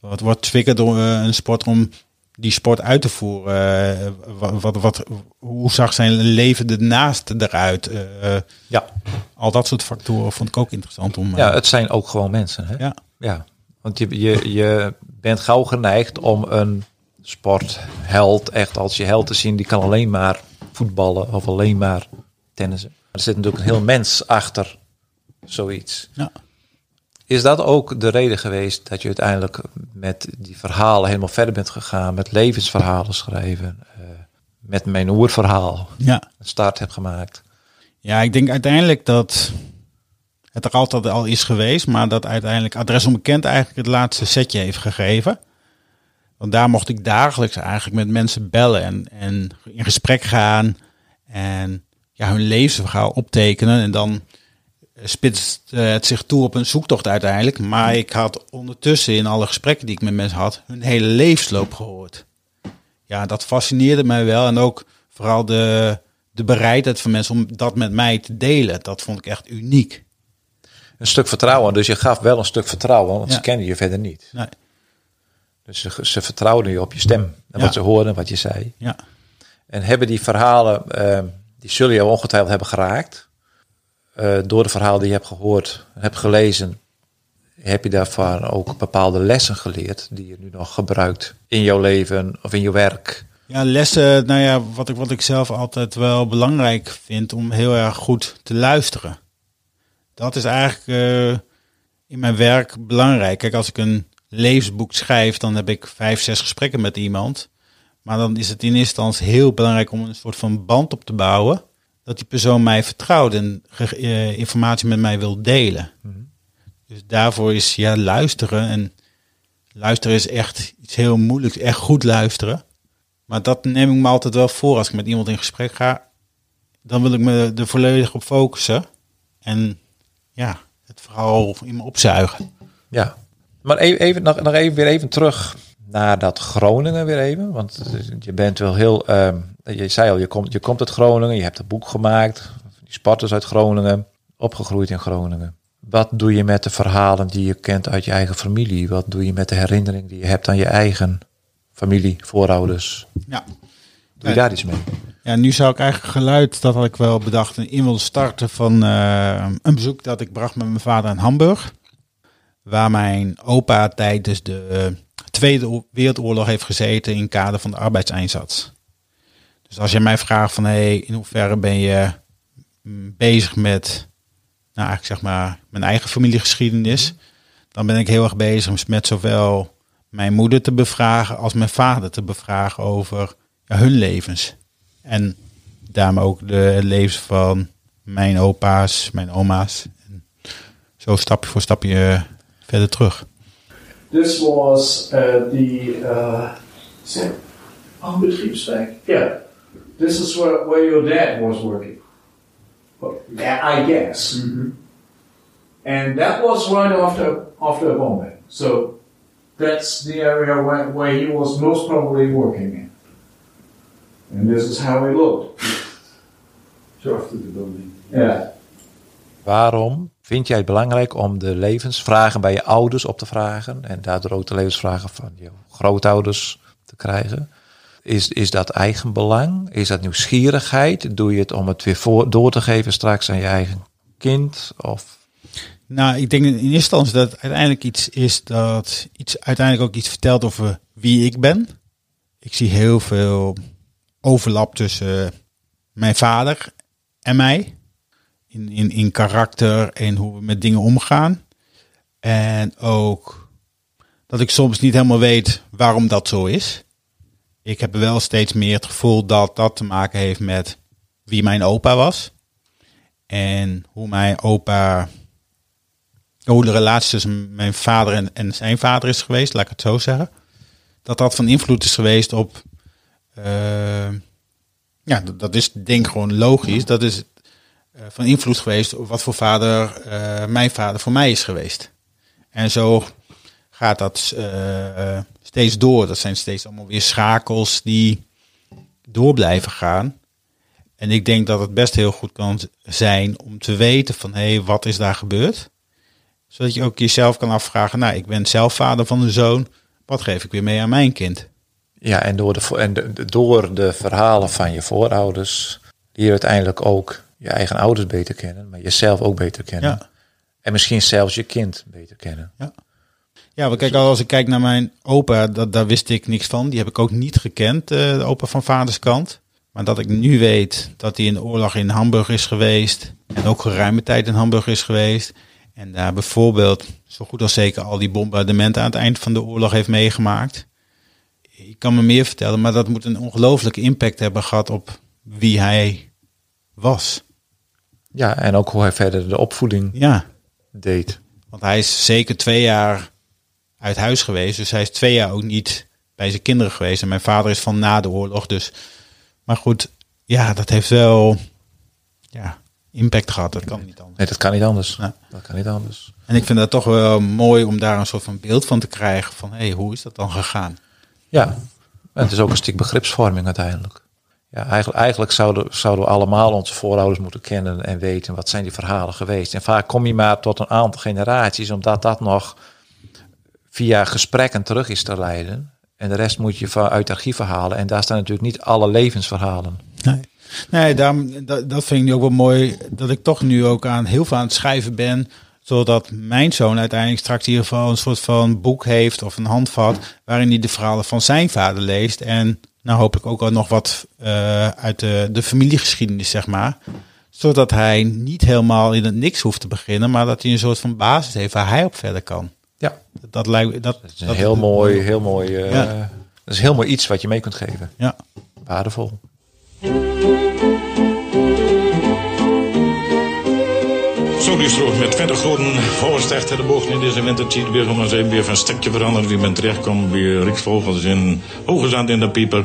wat wordt triggerd door eh, een sporter om die sport uit te voeren? Eh, wat, wat, wat, hoe zag zijn leven ernaast eruit? Eh, eh, Ja. al dat soort factoren vond ik ook interessant om. ja, het zijn ook gewoon mensen. Hè? ja. Ja. Want je, je, je bent gauw geneigd om een sportheld echt als je held te zien. Die kan alleen maar voetballen of alleen maar tennissen. Er zit natuurlijk een heel mens achter zoiets. Ja. Is dat ook de reden geweest dat je uiteindelijk met die verhalen helemaal verder bent gegaan, met levensverhalen schrijven, eh, met mijn oerverhaal Ja. een start hebt gemaakt? Ja, ik denk uiteindelijk dat het er altijd al is geweest, maar dat uiteindelijk Adres Onbekend eigenlijk het laatste setje heeft gegeven. Want daar mocht ik dagelijks eigenlijk met mensen bellen en, en in gesprek gaan en ja, hun levensverhaal optekenen. En dan spitst eh, het zich toe op een zoektocht uiteindelijk. Maar ik had ondertussen in alle gesprekken die ik met mensen had, hun hele levensloop gehoord. Ja, dat fascineerde mij wel. En ook vooral de, de bereidheid van mensen om dat met mij te delen. Dat vond ik echt uniek. Een stuk vertrouwen, dus je gaf wel een stuk vertrouwen, want Ja. ze kennen je verder niet. Nee, Dus ze, ze vertrouwden je op je stem en Ja. wat ze hoorden, wat je zei. ja. En hebben die verhalen, eh, die zullen jou ongetwijfeld hebben geraakt. Eh, door de verhalen die je hebt gehoord, hebt gelezen, heb je daarvan ook bepaalde lessen geleerd die je nu nog gebruikt in jouw leven of in je werk. Ja, lessen, nou ja, wat ik, wat ik zelf altijd wel belangrijk vind om heel erg goed te luisteren. Dat is eigenlijk eh, in mijn werk belangrijk. Kijk, als ik een levensboek schrijf, dan heb ik vijf, zes gesprekken met iemand. Maar dan is het in eerste instantie heel belangrijk om een soort van band op te bouwen. Dat die persoon mij vertrouwt en eh, informatie met mij wil delen. Dus daarvoor is ja, luisteren. En luisteren is echt iets heel moeilijks. Echt goed luisteren. Maar dat neem ik me altijd wel voor als ik met iemand in gesprek ga. Dan wil ik me er volledig op focussen. En ja, het vooral in me opzuigen. Ja, maar even, even, nog, nog even weer even terug naar dat Groningen weer even. Want je bent wel heel, ehm, je zei al, je komt, je komt uit Groningen, je hebt een boek gemaakt, die sporters uit Groningen, opgegroeid in Groningen. Wat doe je met de verhalen die je kent uit je eigen familie? Wat doe je met de herinnering die je hebt aan je eigen familie, voorouders? Ja. Doe je daar iets mee? Ja, nu zou ik eigenlijk geluid, dat had ik wel bedacht, in willen starten van eh, een bezoek dat ik bracht met mijn vader in Hamburg. Waar mijn opa tijdens de Tweede Wereldoorlog heeft gezeten in kader van de arbeidseinsatz. Dus als je mij vraagt van, hey, in hoeverre ben je mm, bezig met, nou eigenlijk zeg maar, mijn eigen familiegeschiedenis, dan ben ik heel erg bezig met zowel mijn moeder te bevragen als mijn vader te bevragen over ja, hun levens. En daarmee ook de levens van mijn opa's, mijn oma's. En zo stapje voor stapje eh, verder terug. This was uh, the uh, is it Ambetriebsweg? Yeah. This is where, where your dad was working. Well, yeah, I guess. And that was right after after a bombing. So that's the area where, where he was most probably working in. And this is how he looked. Zo achter de building. Yeah. Waarom vind jij het belangrijk om de levensvragen bij je ouders op te vragen en daardoor ook de levensvragen van je grootouders te krijgen? Is, is dat eigenbelang? Is dat nieuwsgierigheid? Doe je het om het weer voor, door te geven straks aan je eigen kind? Of Nou, ik denk in eerste instantie dat het uiteindelijk iets is dat iets uiteindelijk ook iets vertelt over wie ik ben. Ik zie heel veel overlap tussen mijn vader en mij. In, in, karakter en hoe we met dingen omgaan. En ook dat ik soms niet helemaal weet waarom dat zo is. Ik heb wel steeds meer het gevoel dat dat te maken heeft met wie mijn opa was. En hoe mijn opa hoe de relatie tussen mijn vader en, en zijn vader is geweest, laat ik het zo zeggen. Dat dat van invloed is geweest op. eh, ja, dat, dat is denk ik gewoon logisch. Dat is van invloed geweest op wat voor vader eh, mijn vader voor mij is geweest. En zo gaat dat eh, eh, steeds door. Dat zijn steeds allemaal weer schakels die door blijven gaan. En ik denk dat het best heel goed kan zijn om te weten van hé, hey, wat is daar gebeurd? Zodat je ook jezelf kan afvragen, nou, ik ben zelf vader van een zoon. Wat geef ik weer mee aan mijn kind? ja, en door de, en door de verhalen van je voorouders je uiteindelijk ook je eigen ouders beter kennen, maar jezelf ook beter kennen. Ja. En misschien zelfs je kind beter kennen. Ja, want kijk, als ik kijk naar mijn opa, dat, daar wist ik niks van. Die heb ik ook niet gekend, eh, de opa van vaders kant. Maar dat ik nu weet dat hij in de oorlog in Hamburg is geweest. En ook geruime tijd in Hamburg is geweest. En daar bijvoorbeeld, zo goed als zeker, al die bombardementen aan het eind van de oorlog heeft meegemaakt. Ik kan me meer vertellen, maar dat moet een ongelooflijke impact hebben gehad op wie hij was. Ja, en ook hoe hij verder de opvoeding Ja, deed. want hij is zeker twee jaar uit huis geweest. Dus hij is twee jaar ook niet bij zijn kinderen geweest. En mijn vader is van na de oorlog. Dus, maar goed, ja, dat heeft wel ja, impact gehad. Dat kan niet anders. Nee, dat kan niet anders. Ja. Dat kan niet anders. En ik vind dat toch wel mooi om daar een soort van beeld van te krijgen. Van, hé, hey, hoe is dat dan gegaan? Ja, en het is ook een stuk begripsvorming uiteindelijk. Ja, eigenlijk, eigenlijk zouden, zouden we allemaal onze voorouders moeten kennen en weten wat zijn die verhalen geweest. En vaak kom je maar tot een aantal generaties, omdat dat nog via gesprekken terug is te leiden. En de rest moet je van uit archieven halen. En daar staan natuurlijk niet alle levensverhalen. Nee, nee dat, vind ik ook wel mooi. Dat ik toch nu ook aan heel veel aan het schrijven ben. Zodat mijn zoon uiteindelijk straks ieder geval een soort van boek heeft of een handvat. Waarin hij de verhalen van zijn vader leest. En nou hoop ik ook al nog wat eh, uit de, de familiegeschiedenis, zeg maar. Zodat hij niet helemaal in het niks hoeft te beginnen. Maar dat hij een soort van basis heeft waar hij op verder kan. Ja, Dat, dat lijkt dat, dat is een heel mooi, heel mooi, eh, Ja. dat is heel mooi iets wat je mee kunt geven. Ja. Waardevol. Strook met verder groten voorstart de bocht in deze wintertijd weer om eens weer van stukje veranderd. Wie men terechtkomt bij Riksvogels in Hogezand in de Pieper.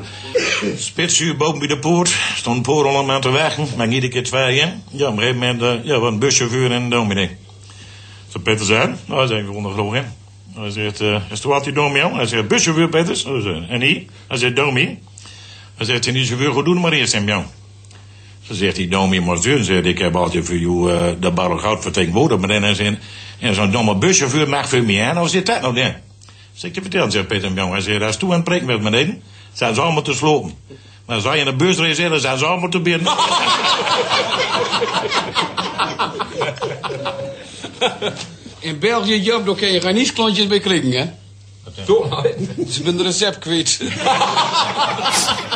Spitsuur boven bij de poort. Stond poort al om aan te wachten. Maar iedere keer twee? Ja, op een gegeven eh, ja, wat een buschauffeur en dominee. Zo Peter zei, nou, hij gewoon nog hè. Hij zegt, eh, is er wat die dominee? Hij zegt, buschauffeur zegt, En hij? Hij zegt, dominee. Hij zegt, die chauffeur goed doen, maar eerst hem, jou. Ze zegt die dominee maar zo. Zegt, ik heb altijd voor jou eh, de barrel goud vertegenwoordigd. Maar dan is in, en zo'n domme buschauffeur mag voor mij. En nou zit dat nou dan? Zeg, je vertellen, zegt Peter Jong. Hij zegt, als toe aan het preken met beneden, zijn ze allemaal te slopen. Maar als hij in de bus reserveren, zijn ze allemaal te binnen. [LAUGHS] In België, Job, daar kun je geen niesklontjes bij klikken, hè? Toch? Ze zijn de recept kwijt. [LAUGHS]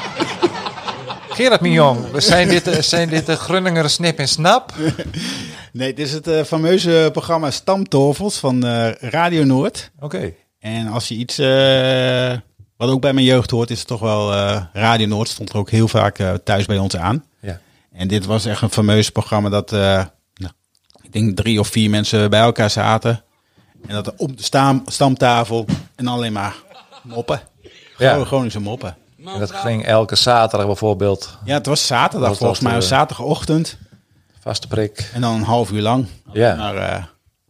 Gerard Mignon, zijn dit, eh, zijn dit de Grunninger Snip en Snap? [LAUGHS] Nee, dit is het eh, fameuze programma Stamtovels van eh, Radio Noord. Oké. En als je iets, wat ook bij mijn jeugd hoort, is het toch wel Radio Noord. Stond er ook heel vaak thuis bij ons aan. Ja. En dit was echt een fameus programma dat, nou, ik denk drie of vier mensen bij elkaar zaten. En dat er op de stamtafel en alleen maar moppen. Ja. Gewoon Groningse moppen. En dat ging elke zaterdag bijvoorbeeld. Ja, het was zaterdag Was volgens dat, mij, zaterdagochtend. Vaste prik. En dan een half uur lang. Ja. Maar, eh,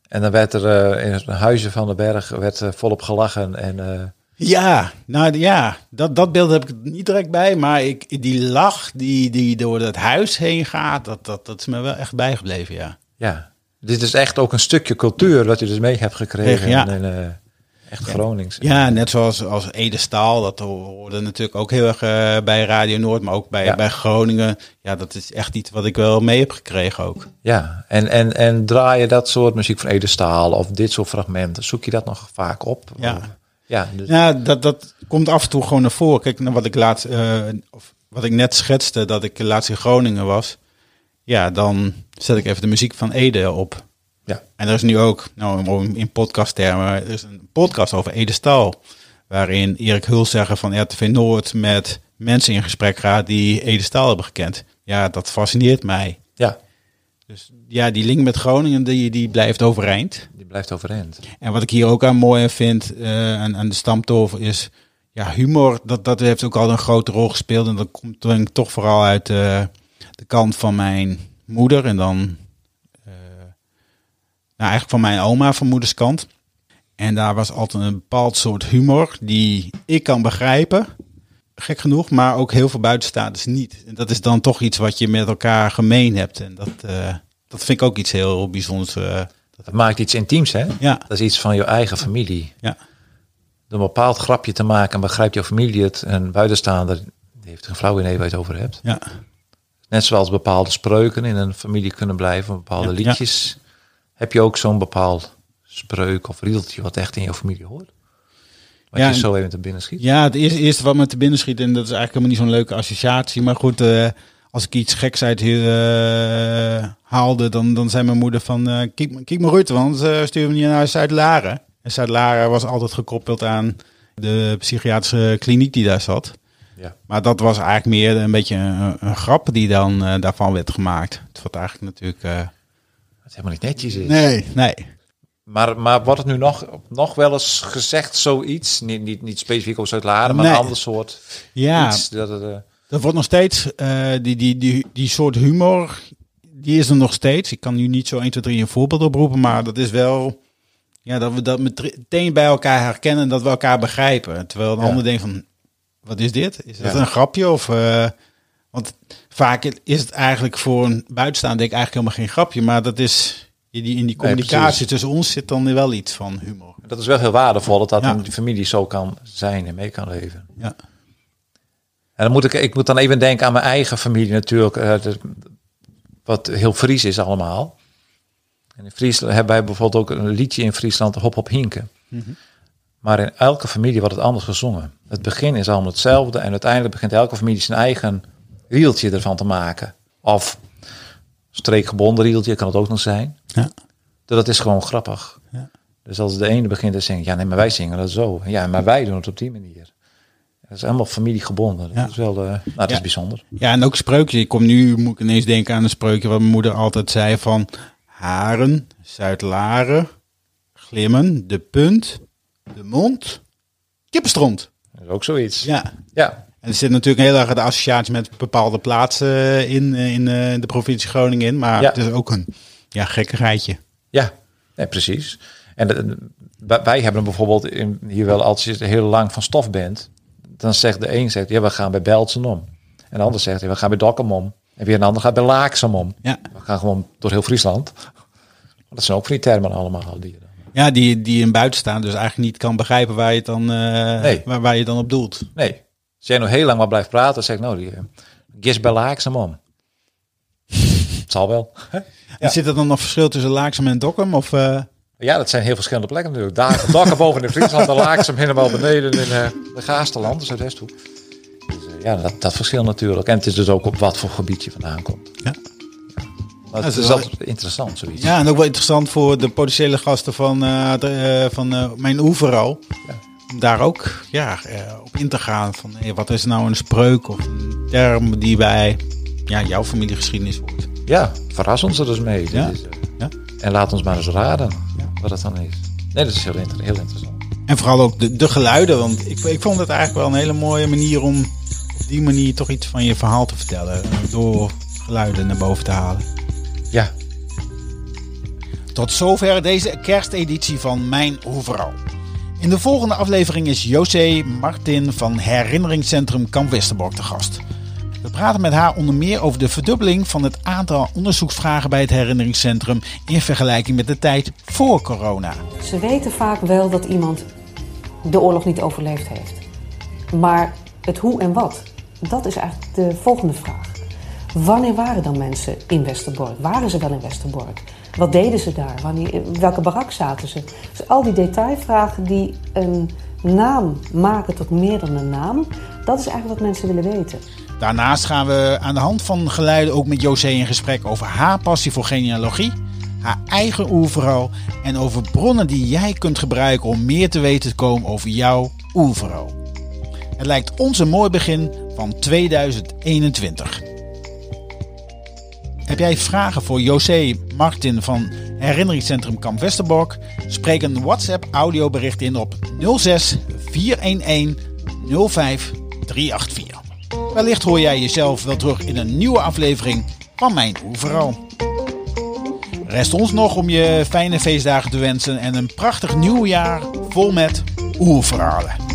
En dan werd er eh, in het huizen van de berg werd, eh, volop gelachen. En eh, Ja, nou ja, dat, dat beeld heb ik er niet direct bij. Maar ik, die lach die, die door het huis heen gaat, dat, dat, dat is me wel echt bijgebleven, ja. ja, dit is echt ook een stukje cultuur wat je dus mee hebt gekregen. Ja. En, eh, echt Gronings. Ja, net zoals als Ede Staal, dat hoorde natuurlijk ook heel erg eh, bij Radio Noord, maar ook bij, Ja. bij Groningen. Ja, dat is echt iets wat ik wel mee heb gekregen ook. Ja, en, en, en draai je dat soort muziek van Ede Staal of dit soort fragmenten, zoek je dat nog vaak op? Ja. Ja, dus, Ja, dat, dat komt af en toe gewoon naar voren. Kijk, naar wat ik laatst, eh, of wat ik net schetste, dat ik laatst in Groningen was. Ja, dan zet ik even de muziek van Ede op. ja. En er is nu ook, nou in podcasttermen, er is een podcast over Ede Staal. Waarin Erik Hulzegger van RTV Noord met mensen in gesprek gaat die Ede Staal hebben gekend. Ja, dat fascineert mij. ja, Dus ja, die link met Groningen, die, die blijft overeind. die blijft overeind. En wat ik hier ook aan mooi vind, eh aan, aan de stamtovel, is ja, humor. Dat, dat heeft ook al een grote rol gespeeld. En dat komt denk ik toch vooral uit eh, de kant van mijn moeder. En dan nou, eigenlijk van mijn oma van moeders kant. En daar was altijd een bepaald soort humor die ik kan begrijpen. Gek genoeg, maar ook heel veel buitenstaanders niet. En dat is dan toch iets wat je met elkaar gemeen hebt. En dat, eh, dat vind ik ook iets heel bijzonders. eh, Dat maakt iets intiems, hè? ja, Dat is iets van je eigen familie. ja. Door een bepaald grapje te maken en begrijpt jouw familie het. En buitenstaander die heeft geen flauw idee waar je het over hebt. ja. Net zoals bepaalde spreuken in een familie kunnen blijven, bepaalde Ja, liedjes. Heb je ook zo'n bepaald spreuk of riedeltje wat echt in jouw familie hoort? Wat Ja, je zo even te binnen schiet. Ja, het eerste, eerste wat me te binnen schiet, en dat is eigenlijk helemaal niet zo'n leuke associatie. Maar goed, eh, als ik iets geks uit hier eh, haalde, dan, dan zei mijn moeder van, eh kijk, kijk maar Ruud, want uh, stuur me niet naar Zuid-Laren. En Zuid-Laren was altijd gekoppeld aan de psychiatrische kliniek die daar zat. Ja. Maar dat was eigenlijk meer een beetje een, een grap die dan daarvan werd gemaakt. Het wordt eigenlijk natuurlijk... helemaal niet netjes is. nee, nee. Maar, maar wordt het nu nog, nog wel eens gezegd zoiets? Niet, niet, niet specifiek over Zuid-Laren, maar Nee. een ander soort Ja, iets. Dat het, eh, wordt nog steeds, eh, die, die, die, die soort humor, die is er nog steeds. Ik kan nu niet zo 1, 2, 3 een voorbeeld oproepen, maar dat is wel, ja, dat we dat meteen bij elkaar herkennen en dat we elkaar begrijpen. Terwijl een Ja. ander denkt van, wat is dit? Is dat Ja. een grapje? Of, eh, want vaak is het eigenlijk voor een buitenstaander denk ik eigenlijk helemaal geen grapje, maar dat is, in die, in die communicatie tussen ons zit dan wel iets van humor. dat is wel heel waardevol dat dat Ja. een familie zo kan zijn en mee kan leven. Ja. En dan moet ik, ik moet dan even denken aan mijn eigen familie natuurlijk. eh, wat heel Fries is allemaal. En in Friesland hebben wij bijvoorbeeld ook een liedje in Friesland, Hop Hop Hinken. Maar in elke familie wordt het anders gezongen. Het begin is allemaal hetzelfde en uiteindelijk begint elke familie zijn eigen riedeltje ervan te maken. Of streekgebonden riedeltje kan het ook nog zijn. Ja. Dat is gewoon grappig. Ja. Dus als de ene begint te zingen, ja nee, maar wij zingen dat zo. Ja, maar wij doen het op die manier. Dat is helemaal familiegebonden. Dat Ja. is wel, eh, nou, dat Ja. is bijzonder. Ja, en ook spreukje. Ik kom nu, moet ik ineens denken aan een spreukje wat mijn moeder altijd zei van haren, Zuid-Laren, glimmen, de punt, de mond, kippenstront. Dat is ook zoiets. Ja. Ja, En er zit natuurlijk heel erg de associatie met bepaalde plaatsen in, eh, in eh, de provincie Groningen in. Maar Ja. het is ook een ja, gekkigheidje. ja. Nee, precies. En de- wij- hebben bijvoorbeeld in, hier wel als je heel lang van stof bent, dan zegt de een zegt, ja, we gaan bij Beltsum om. En de ander zegt, ja, we gaan bij Dokkum om. En weer een ander gaat bij Laaksum om. Ja. We gaan gewoon door heel Friesland. Dat zijn ook van die termen allemaal. Die, Ja, die, die in buiten staan, dus eigenlijk niet kan begrijpen waar je het dan, eh, Nee. waar, waar je dan op doelt. nee, als jij nog heel lang maar blijft praten, dan zeg ik, nou, die, eh, gis bij Laaksum [LAUGHS] om. Het zal wel. En zit er dan nog verschil tussen Laaksem en Dokkum? Of, eh, Ja, dat zijn heel verschillende plekken natuurlijk. Daar, Dakken boven in Friesland, de Laaksum helemaal beneden in eh, de Gaasterland, dus Zuidwesthoek. Dus eh, ja, dat, dat verschilt natuurlijk. En het is dus ook op wat voor gebied je vandaan komt. Ja. Maar Ja, het dat is is altijd interessant, zoiets. Ja, en ook wel interessant voor de potentiële gasten van, de, van mijn oevero. Om daar ook ja, eh, op in te gaan. Van, hey, wat is nou een spreuk of een term die bij ja, jouw familiegeschiedenis hoort. Ja, verras ons er dus mee. Ja. is, eh, Ja. En laat ons maar eens raden wat het dan is. Nee, dat is heel, inter- heel interessant. En vooral ook de, de geluiden. Want ik, ik vond het eigenlijk wel een hele mooie manier om op die manier toch iets van je verhaal te vertellen. eh, Door geluiden naar boven te halen. Ja, Tot zover deze kersteditie van Mijn Overal. In de volgende aflevering is José Martin van Herinneringscentrum Kamp Westerbork te gast. We praten met haar onder meer over de verdubbeling van het aantal onderzoeksvragen bij het herinneringscentrum in vergelijking met de tijd voor corona. Ze weten vaak wel dat iemand de oorlog niet overleefd heeft. Maar het hoe en wat, dat is eigenlijk de volgende vraag. Wanneer waren dan mensen in Westerbork? Waren ze wel in Westerbork? Wat deden ze daar? Wanneer, in welke barak zaten ze? Dus al die detailvragen die een naam maken tot meer dan een naam, dat is eigenlijk wat mensen willen weten. Daarnaast gaan we aan de hand van geluiden ook met José in gesprek over haar passie voor genealogie, haar eigen oerverhaal en over bronnen die jij kunt gebruiken om meer te weten te komen over jouw oerverhaal. Het lijkt ons een mooi begin van 2021. Heb jij vragen voor José Martin van Herinneringscentrum Kamp Westerbork? Spreek een WhatsApp audiobericht in op 06 411 05 384. Wellicht hoor jij jezelf wel terug in een nieuwe aflevering van Mijn Oeveral. Rest ons nog om je fijne feestdagen te wensen en een prachtig nieuw jaar vol met oerverhalen.